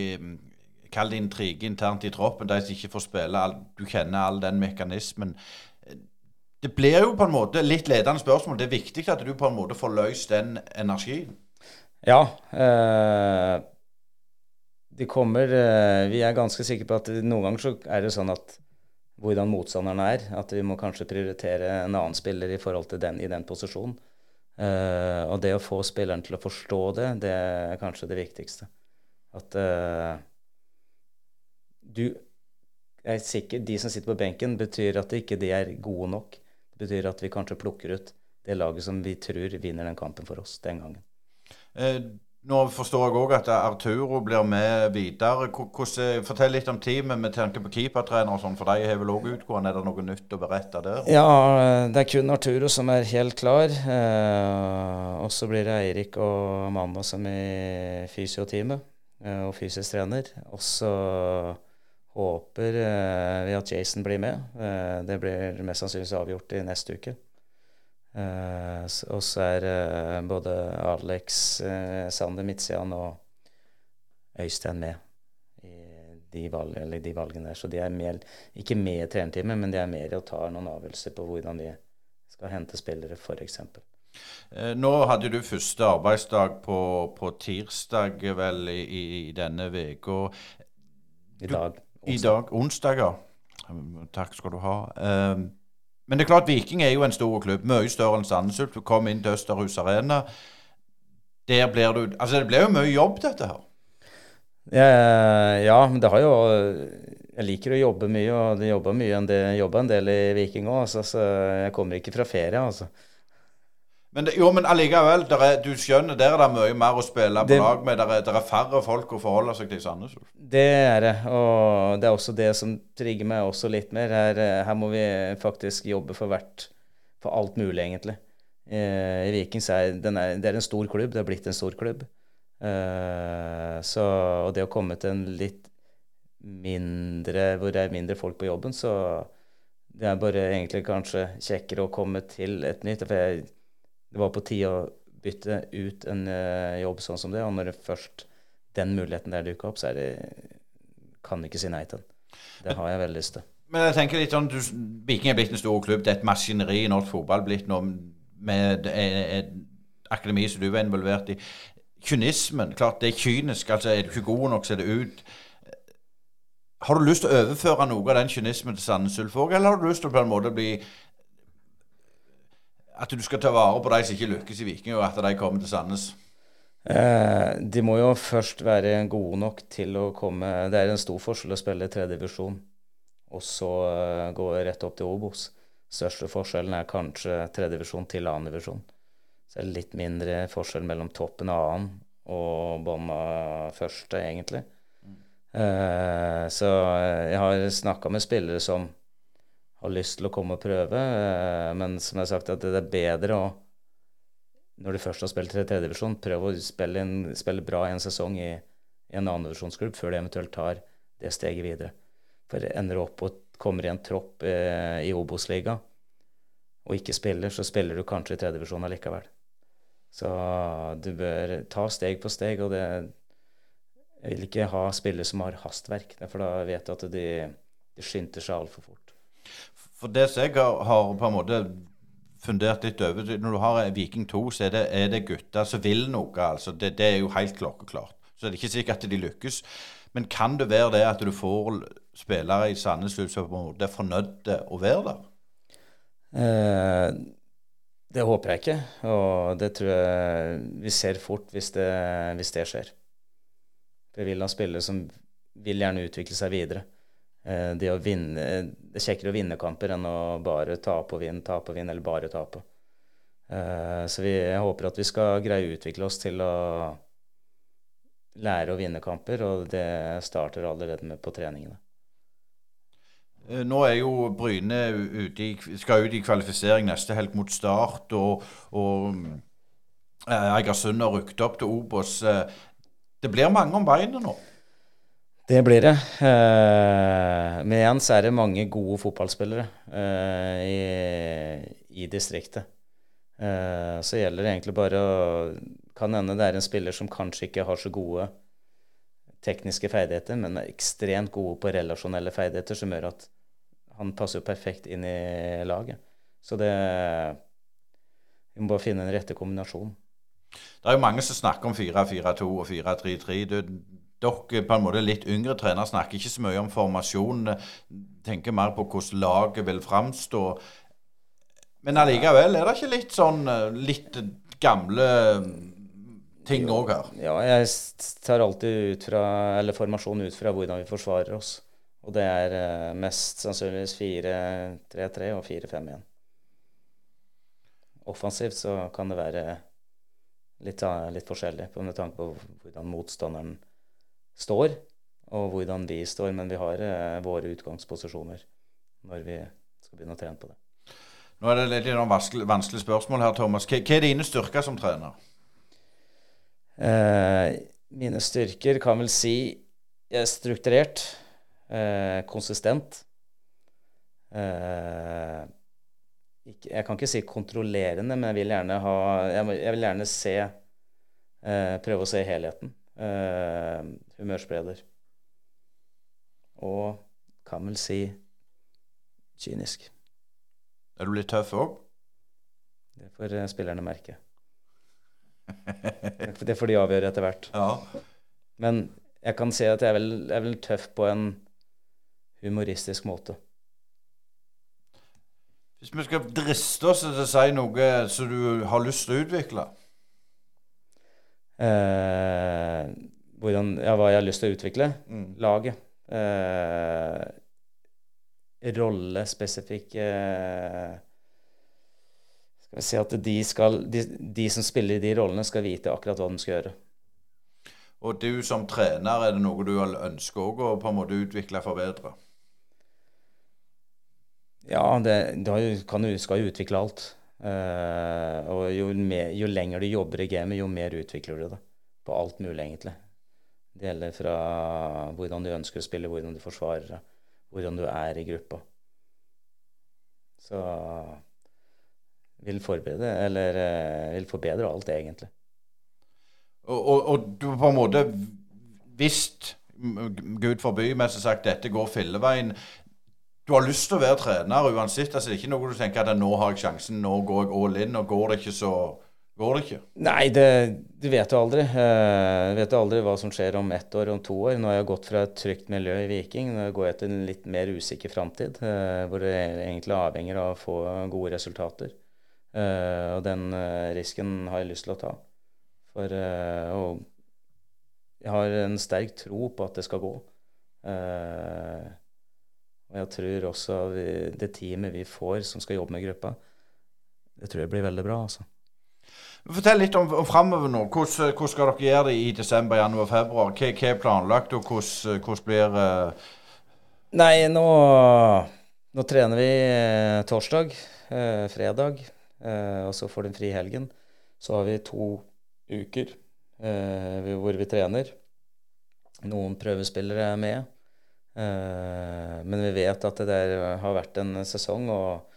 Kall det intrige internt i troppen, de som ikke får spille. Du kjenner all den mekanismen. Det blir jo på en måte litt ledende spørsmål. Det er viktig at du på en måte får løst den energien. Ja. Eh, de kommer eh, Vi er ganske sikre på at noen ganger så er det sånn at hvordan motstanderen er, at vi må kanskje prioritere en annen spiller i forhold til den i den posisjonen. Eh, og det å få spilleren til å forstå det, det er kanskje det viktigste. At eh, du er sikker, De som sitter på benken, betyr at ikke de er gode nok. Det betyr at vi kanskje plukker ut det laget som vi tror vinner den kampen for oss den gangen. Eh, nå forstår jeg òg at Arturo blir med videre. Hvordan, fortell litt om teamet med tanke på keepertrener og sånn, for de har vel òg utgående. Er det noe nytt å berette der? Ja, det er kun Arturo som er helt klar. Eh, og så blir det Eirik og Amanda som er fysioteamet eh, og fysisk trener. Og så Håper eh, vi at Jason blir med. Eh, det blir mest sannsynligvis avgjort i neste uke. Eh, og så er både Alex, Sander Midtsian og Øystein med i de, valg, de, valgene der. Så de er mer, ikke med i trenerteamet, men de er mer og tar noen avgjørelser på hvordan de skal hente spillere, f.eks. Nå hadde du første arbeidsdag på, på tirsdag vel i, i denne uka. I dag. I dag, onsdag, ja. Takk skal du ha. Um, men det er klart, Viking er jo en stor klubb. Mye større enn Sandnes Ulf. Du kom inn til Østerhus Arena. Der blir du Altså, det blir jo mye jobb, dette her. Ja, men det har jo Jeg liker å jobbe mye, og det jobber mye enn det jobber en del i Viking òg. Altså, så jeg kommer ikke fra ferie, altså. Men jo, men allikevel, er, du skjønner, der er det mye mer å spille på det, lag med. Der er, der er, færre folk å forholde seg til i Sandnes Ulf. Det er det, og det er også det som trigger meg også litt mer. Her, her må vi faktisk jobbe for hvert For alt mulig, egentlig. Eh, I Vikings er, er det er en stor klubb. Det er blitt en stor klubb. Eh, så, og det å komme til en litt mindre Hvor det er mindre folk på jobben, så det er bare egentlig kanskje kjekkere å komme til et nytt. For jeg det var på tide å bytte ut en uh, jobb sånn som det. Og når det først den muligheten der dukker opp, så er det kan du ikke si nei til den. Det har jeg veldig lyst til. Men jeg tenker litt sånn, du, Viking er blitt en stor klubb. Det er et maskineri i norsk fotball blitt nå med et akademi som du var involvert i. Kynismen, klart det er kynisk. altså Er du ikke god nok, så er det ut. Har du lyst til å overføre noe av den kynismen til Sandnes Ulf òg, eller har du lyst til å på en måte bli at du skal ta vare på de som ikke lykkes i Viking, og at de kommer til Sandnes? Eh, de må jo først være gode nok til å komme Det er en stor forskjell å spille i tredjedivisjon og så uh, gå rett opp til Obos. Største forskjellen er kanskje tredjedivisjon til annendivisjon. Så det er litt mindre forskjell mellom toppen av annen og bånn av første, egentlig. Mm. Uh, så jeg har snakka med spillere som har lyst til å komme og prøve. Eh, men som jeg har sagt, at det er bedre å når du først har spilt i tredjedivisjon, prøve å spille, en, spille, bra en sesong i, i en annendivisjonsklubb før du eventuelt tar det steget videre. For ender du opp og kommer i en tropp eh, i Obos-liga og ikke spiller, så spiller du kanskje i tredjedivisjon allikevel. Så du bør ta steg på steg, og det Jeg vil ikke ha spillere som har hastverk, for da vet du at de, de skynder seg altfor fort. For det som jeg har, på en måte fundert litt over Når du har Viking 2, så er det, er det gutter som vil noe. altså. Det, det, er jo helt klokkeklart. Så det er ikke sikkert at de lykkes. Men kan det være det at du får spillere i Sandnes som på en måte er fornøyd å være der? Eh, det håper jeg ikke, og det tror jeg vi ser fort hvis det, hvis det skjer. Vi vil ha spillere som vil gjerne utvikle seg videre. Eh, det å vinne Det er kjekkere å vinne kamper enn å bare tape og vinne, tape og vinne, eller bare tape. Eh, så vi, jeg håper at vi skal greie å utvikle oss til å lære å vinne kamper, og det starter allerede med på treningene. Eh, nå er jo Bryne ute i, skal ut i kvalifisering neste helg mot Start, og, og eh, Egersund har rykket opp til Obos. Eh, det blir mange om beinet nå? Det blir det. Eh, men igjen så er det mange gode fotballspillere eh, i, i, distriktet. Eh, så gjelder det egentlig bare å Kan hende det er en spiller som kanskje ikke har så gode tekniske ferdigheter, men er ekstremt gode på relasjonelle ferdigheter, som gjør at han passer perfekt inn i laget. Så det Vi må bare finne den rette kombinasjonen. Det er jo mange som snakker om 4-4-2 og 4-3-3. Dere på en måte litt yngre trenere snakker ikke så mye om formasjon. Tenker mer på hvordan laget vil framstå. Men allikevel, er det ikke litt sånn litt gamle ting òg her? Ja, jeg tar alltid ut fra, eller formasjonen ut fra hvordan vi forsvarer oss. Og det er uh, mest sannsynligvis 4-3-3 og 4-5-1. Offensivt så kan det være litt, litt forskjellig med tanke på hvordan motstanderen står, og hvordan de står. Men vi har eh, våre utgangsposisjoner når vi skal begynne å trene på det. Nå er det litt vanskelig, vanskelig spørsmål her, Thomas. Hva, hva er dine styrker som trener? Eh, mine styrker kan vel si jeg er strukturert eh, konsistent. Eh, ikke, jeg kan ikke si kontrollerende, men jeg vil gjerne ha Jeg, jeg vil gjerne se eh, Prøve å se helheten. Eh, humørspreder. Og kan vel si kynisk. Er du litt tøff òg? Det får eh, spillerne merke. Det får de avgjøre etter hvert. Ja. Men jeg kan si at jeg er vel, jeg er vel tøff på en humoristisk måte. Hvis vi skal driste oss til å si noe som du har lyst til å utvikle? Eh, hvordan, ja, hva jeg har lyst til å utvikle? Mm. Laget. Eh, rollespesifikke eh, Skal vi si at de, skal, de, de som spiller i de rollene, skal vite akkurat hva de skal gjøre. Og du som trener, er det noe du ønsker å på en måte utvikle og forbedre? Ja, det, du kan du skal jo utvikle alt. Uh, og jo, mer, jo, lenger du jobber i gamet, jo mer utvikler du det. På alt mulig, egentlig. Det gjelder fra hvordan du ønsker å spille, hvordan du forsvarer deg, hvordan du er i gruppa. Så vil forberede, eller uh, vil forbedre alt, egentlig. Og, og, og du på en måte Hvis Gud forby, men som sagt dette går filleveien du har lyst til å være trener uansett. altså Det er ikke noe du tenker at nå har jeg sjansen, nå går jeg all in. Og går det ikke, så går det ikke. Nei, det, du vet jo aldri. Uh, vet jo aldri hva som skjer om ett år, om to år. Nå har jeg gått fra et trygt miljø i Viking. Nå går jeg til en litt mer usikker framtid, uh, hvor det egentlig avhenger av å få gode resultater. Uh, og den risken har jeg lyst til å ta. For jeg har en sterk tro på at det skal gå. Uh, og jeg tror også det teamet vi får som skal jobbe med gruppa, det tror jeg blir veldig bra. altså. Fortell litt om, om framover nå. Hvordan, hvordan, skal dere gjøre det i desember, januar, februar? Hva, hva er planlagt, og hvordan, hvordan blir uh... Nei, nå, nå, trener vi eh, torsdag, eh, fredag, eh, og så får den fri helgen. Så har vi to uker eh, hvor vi trener. Noen prøvespillere er med. Eh, men vi vet at det der har vært en sesong, og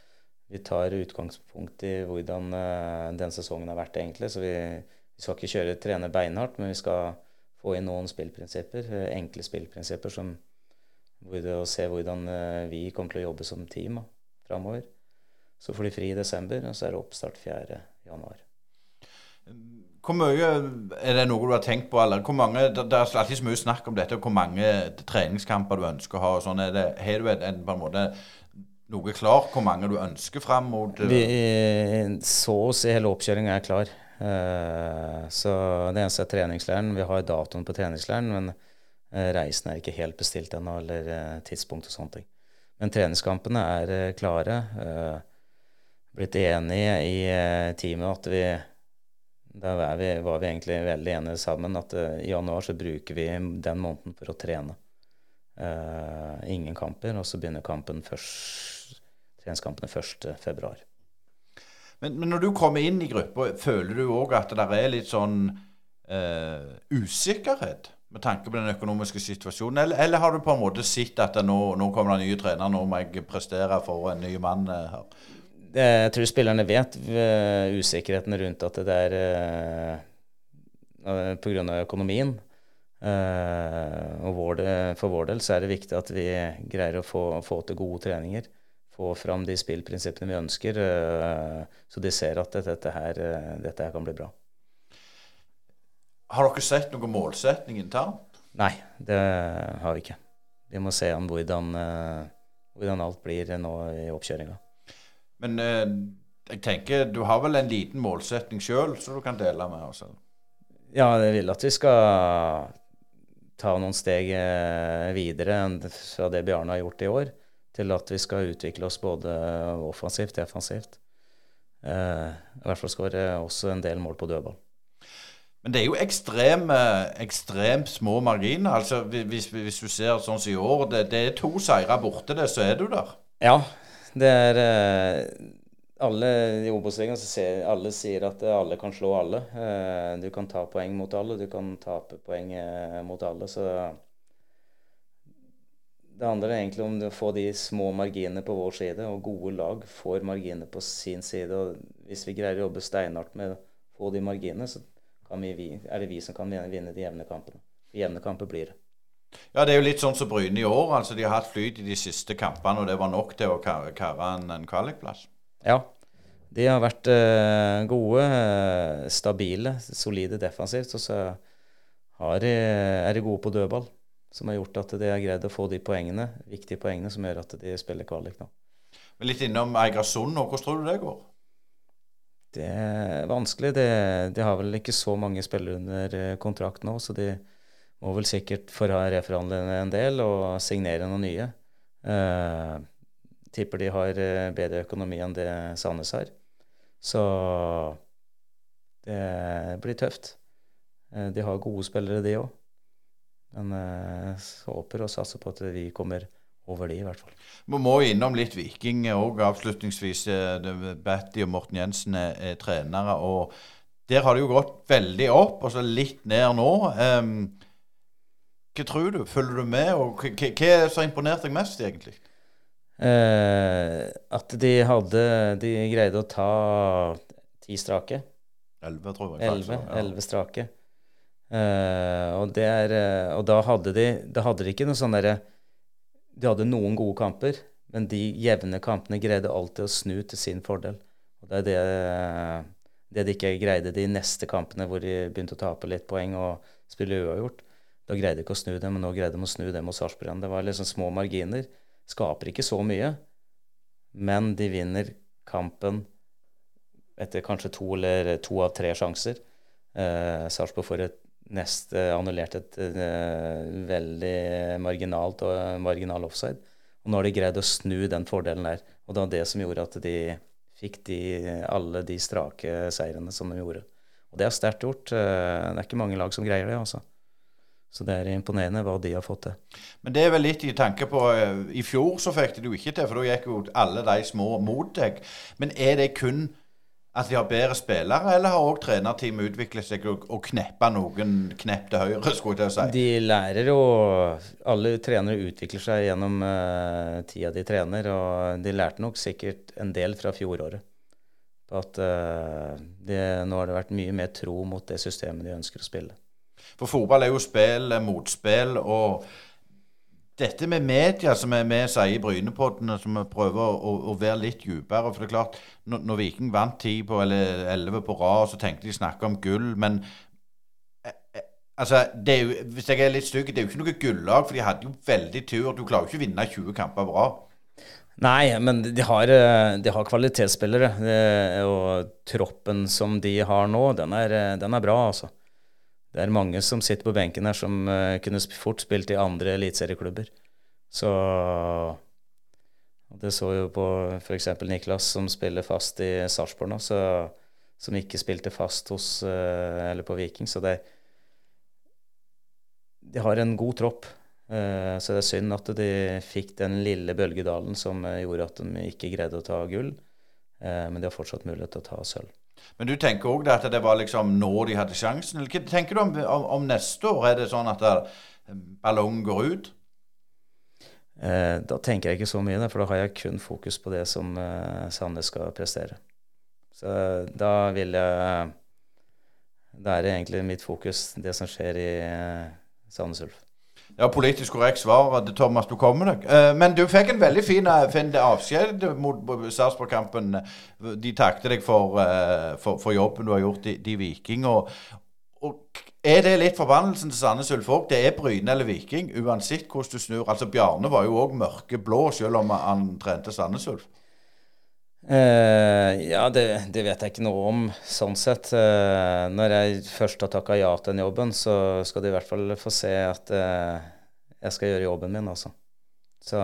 vi tar utgangspunkt i hvordan eh, den sesongen har vært, egentlig. Så vi, vi skal ikke kjøre trene beinhardt, men vi skal få inn noen spillprinsipper, eh, enkle spillprinsipper, som å se hvordan vi kommer til å jobbe som team framover. Så får de fri i desember, og så er det oppstart 4. januar. Hvor mye Er det noe du har tenkt på? Eller hvor mange, det, er alltid så mye snakk om dette. Hvor mange treningskamper du ønsker å ha. og sånn. Er det, har du en, på en måte noe klart? Hvor mange du ønsker fram mot eh? Vi, Så å si hele oppkjøringa er klar. Uh, så det eneste er treningsleiren. Vi har datoen på treningsleiren, men uh, reisen er ikke helt bestilt ennå, eller uh, tidspunkt og sånne ting. Men treningskampene er klare. blitt enige i teamet at vi var vi, var vi, egentlig veldig enige sammen at uh, i januar så bruker vi den måneden for å trene. Uh, ingen kamper, og så begynner kampen først, treningskampene 1.2. Men, men når du kommer inn i gruppa, føler du òg at det er litt sånn uh, usikkerhet med tanke på den økonomiske situasjonen? Eller, eller, har du på en måte sett at nå, nå kommer det nye trener, nå må jeg prestere for en ny mann her? Det, jeg tror spillerne vet usikkerheten rundt at det er uh, pga. økonomien. Og vår, for vår del så er det viktig at vi greier å få, få til gode treninger. Få fram de spillprinsippene vi ønsker, så de ser at dette her, dette her kan bli bra. Har dere sett noen målsetning internt? Nei, det har vi ikke. Vi må se an hvordan, hvordan alt blir nå i oppkjøringa. Men eh, jeg tenker, du har vel en liten målsetning sjøl som du kan dele med oss? Ja, jeg vil at vi skal ta noen steg uh, videre fra det Bjarne har gjort i år, til at vi skal utvikle oss både offensivt og defensivt. I hvert fall skåre også en del mål på dødball. Men det er jo ekstreme, ekstremt små marginer. Altså, hvis, hvis, du ser sånn som i år, det, det er to seire borte, det, så er du der. Ja, det er eh, alle i Obos-ligaen alle sier at alle kan slå alle. Eh, du kan ta poeng mot alle, du kan tape poeng eh, mot alle. Så det handler egentlig om å få de små marginene på vår side, og gode lag får marginene på sin side. og Hvis vi greier å jobbe steinhardt med å få de marginene, så vi, er det vi som kan vinne de jevne kampene. Jevne kamper blir det. Ja, det er jo litt sånn som Bryne i år. altså De har hatt flyt i de siste kampene, og det var nok til å karre en, en kvalikplass. Ja, de har vært uh, gode, uh, stabile, solide defensivt. Og så de, er de gode på dødball, som har gjort at de har greid å få de poengene, viktige poengene som gjør at de spiller kvalik nå. Men Litt innom Eigersund nå. Hvordan tror du det går? Det er vanskelig. De, de har vel ikke så mange spillere under eh, kontrakt nå, så de må vel sikkert reforhandle en del og signere noen nye. Eh, tipper de har eh, bedre økonomi enn det Sandnes har. Så det blir tøft. Uh, de har gode spillere, de òg. Men jeg håper og satser på at vi kommer over de, i hvert fall. Vi må innom litt Viking òg avslutningsvis. Eh, Batty og Morten Jensen er, er, trenere. og Der har det jo gått veldig opp, og så litt ned nå. Um, hva tror du? Følger du med? og Hva, er som imponerte deg mest, egentlig? Eh, at de hadde De greide å ta ti strake. Elleve, tror jeg. Elleve, ja. strake. Eh, og, er, eh, og, da hadde de Da hadde de ikke noe sånn derre de hadde noen gode kamper, men de jevne kampene greide alltid å snu til sin fordel. Og det er det, det de ikke greide de neste kampene, hvor de begynte å tape litt poeng og spille uavgjort. Da greide de ikke å snu det, men nå greide de å snu det mot Sarpsborg. Det var liksom små marginer. Skaper ikke så mye, men de vinner kampen etter kanskje to eller to av tre sjanser. Eh, Sarpsborg får et nest uh, annullert et uh, veldig marginalt og marginal offside. Og nå har de greid å snu den fordelen der. Og det var det som gjorde at de fikk de, alle de strake seirene som de gjorde. Og det er sterkt gjort. Det er ikke mange lag som greier det, altså. Så det er imponerende hva de har fått til. Men det er vel litt i tanke på I fjor så fikk de det jo ikke til, for da gikk jo alle de små mot deg. Men er det kun at de har bedre spillere, eller har òg trenerteamet utviklet seg og, og kneppa noen knepp til høyre? skulle jeg si? De lærer jo Alle trenere utvikler seg gjennom uh, tida de trener, og de lærte nok sikkert en del fra fjoråret. At uh, det, nå har det vært mye mer tro mot det systemet de ønsker å spille. For fotball er jo spill, motspill. og dette med media, som vi sier i Brynepoddene, som vi prøver å, å, være litt dypere. For det er klart, når, når Viking vant ti på, eller elleve på rad, så tenkte de snakke om gull. Men eh, eh, altså, er jo, hvis jeg er litt stygg, det er jo ikke noe gullag, for de hadde jo veldig tur. Du klarer jo ikke å vinne 20 kamper rad. Nei, men de har, eh, de har kvalitetsspillere. Og troppen som de har nå, den er, den er bra, altså det er mange som sitter på benken her som uh, kunne fort spilt i andre eliteserieklubber. Så Det så jo på f.eks. Niklas, som spiller fast i Sarpsborg nå, så, som ikke spilte fast hos uh, eller på Viking. Så det De har en god tropp. Uh, så det er synd at de fikk den lille bølgedalen som gjorde at de ikke greide å ta gull. Men de har fortsatt mulighet til å ta sølv. Men du tenker òg at det var liksom nå de hadde sjansen? Eller hva tenker du om, om, om neste år? Er det sånn at ballongen går ut? Eh, da tenker jeg ikke så mye, for da har jeg kun fokus på det som eh, Sandnes skal prestere. Så da vil jeg Da er det egentlig mitt fokus, det som skjer i eh, Sandnes Ulf. Ja, politisk korrekt svar, Thomas. Du kommer nok. Eh, men du fikk en veldig fin, eh, fin avskjed mot Sarpsborg-kampen. De takket deg for, eh, for, for, jobben du har gjort i, i Viking. Og, og, er det litt forbannelsen til Sandnes Ulf? Det er Bryne eller Viking, uansett hvordan du snur. Altså Bjarne var jo òg mørkeblå, selv om han trente Sandnes Ulf. Uh, ja, det, det, vet jeg ikke noe om, sånn sett. Eh, når jeg først har takka ja til den jobben, så skal de i hvert fall få se at eh, jeg skal gjøre jobben min, altså. Så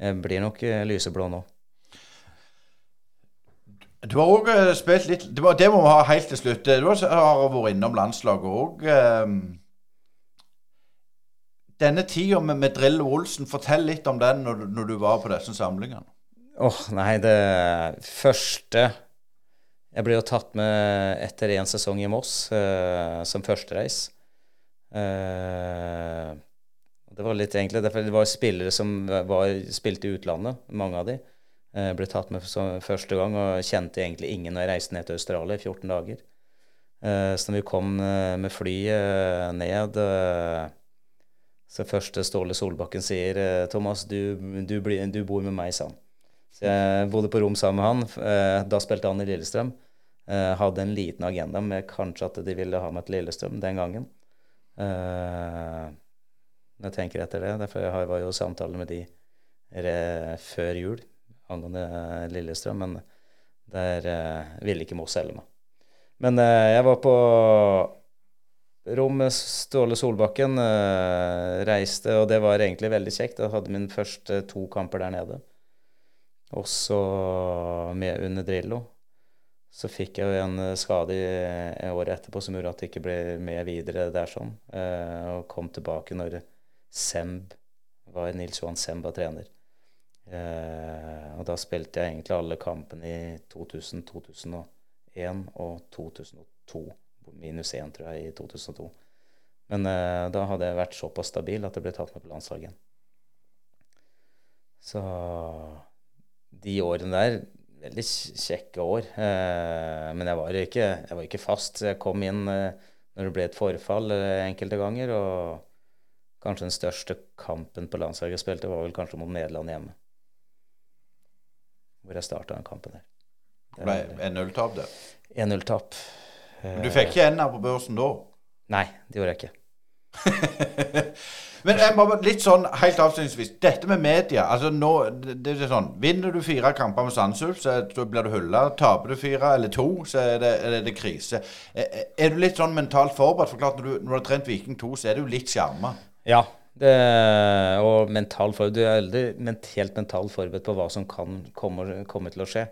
jeg blir nok lyseblå nå. Du har òg spilt litt det, må, det må vi ha helt til slutt. Du har vært innom landslaget òg. Denne tida med, med Drillo Olsen, fortell litt om den når, når du var på disse samlingene. Åh, nei, det første Jeg ble jo tatt med etter én sesong i Moss uh, som førstereis. Uh, det var litt egentlig derfor det var spillere som var, spilte i utlandet, mange av de. Uh, ble tatt med som første gang og kjente egentlig ingen når jeg reiste ned til Australia i 14 dager. Uh, så når vi kom med flyet ned så første Ståle Solbakken sier 'Thomas, du, du, bli, du bor med meg', sa han. Så jeg bodde på rom sammen med han. Eh, da spilte han i Lillestrøm. Eh, hadde en liten agenda med kanskje at de ville ha meg til Lillestrøm den gangen. Eh, jeg tenker etter det. Derfor jeg var jo samtale med de før jul angående Lillestrøm, men der ville ikke Moss selge meg. Men jeg var på rom med Ståle Solbakken. reiste, og det var egentlig veldig kjekt. Jeg hadde mine første to kamper der nede. Og så med under Drillo så fikk jeg jo en eh, skade i året etterpå som gjorde at jeg ikke ble med videre der sånn. Eh, og kom tilbake når Semb var Nils Johan Semb var trener. Eh, og da spilte jeg egentlig alle kampene i 2000, 2001 og 2002. Minus én, tror jeg, i 2002. Men eh, da hadde jeg vært såpass stabil at jeg ble tatt med på landslaget. Så de årene der veldig kjekke år. Eh, men jeg var, ikke, jeg var ikke fast. Jeg kom inn eh, når det ble et forfall eh, enkelte ganger. Og kanskje den største kampen på landslaget jeg spilte, var vel kanskje mot Nederland hjemme. Hvor jeg starta den kampen der. Det ble 1-0-tap, det? 1-0-tap. Du fikk ikke ender på børsen da? Nei, det gjorde jeg ikke. Men jeg må litt sånn helt avslutningsvis. Dette med media. altså nå, det, er sånn, Vinner du fire kamper med Sandsulf, så blir du hylla. Taper du fire eller to, så er det, er det krise. Er, er, du litt sånn mentalt forberedt? For klart, når du, når du har trent Viking 2, så er du litt skjerma. Ja. Det, og mental forberedt. Du er aldri helt mentalt forberedt på hva som kan komme, komme til å skje.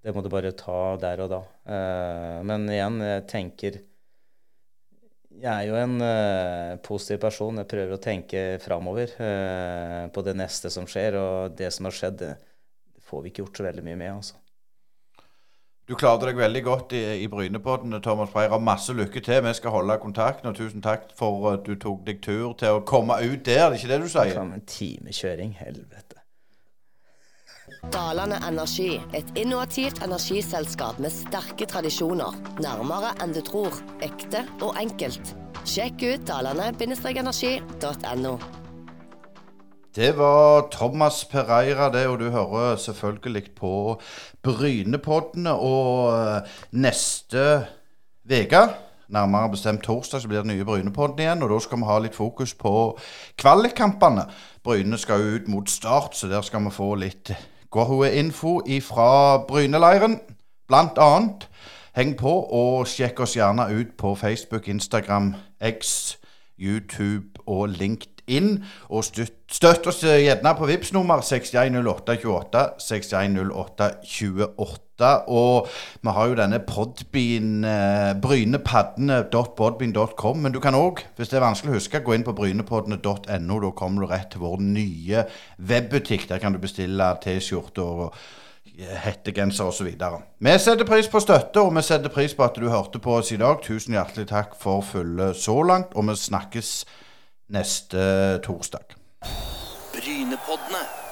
Det må du bare ta der og da. Uh, men igjen, jeg tenker jeg er jo en uh, positiv person. Jeg prøver å tenke framover uh, på det neste som skjer. Og det som har skjedd, det, får vi ikke gjort så veldig mye med. altså. Du klarte deg veldig godt i, i Brynepodden, Thomas Breyer. Masse lykke til. Vi skal holde kontakten. Og tusen takk for at du tok deg tur til å komme ut der. Det er ikke det du sier? Det en time kjøring. Helvete. Dalane Energi, et innovativt energiselskap med sterke tradisjoner. Nærmere enn du tror. Ekte og enkelt. Sjekk ut dalane-energi.no. Det var Thomas Pereira, det, og du hører selvfølgelig på Brynepoddene. Og eh, neste uke, nærmere bestemt torsdag, så blir det nye Brynepodden igjen. Og da skal vi ha litt fokus på kvalikkampene. Bryne skal ut mot Start, så der skal vi få litt info fra Bryneleiren, blant annet. Heng på, og sjekk oss gjerne ut på Facebook, Instagram, X, YouTube og LinkedIn. Og støtt, støtt oss gjerne på VIPS nummer 610828 610828. Og vi har jo denne podbean eh, brynepaddene.podbean.com. Men du kan òg, hvis det er vanskelig å huske, gå inn på brynepoddene.no. Da kommer du rett til vår nye webbutikk. Der kan du bestille T-skjorter og hettegenser osv. Vi setter pris på støtte, og vi setter pris på at du hørte på oss i dag. Tusen hjertelig takk for følget så langt, og vi snakkes neste torsdag. Brynepoddene.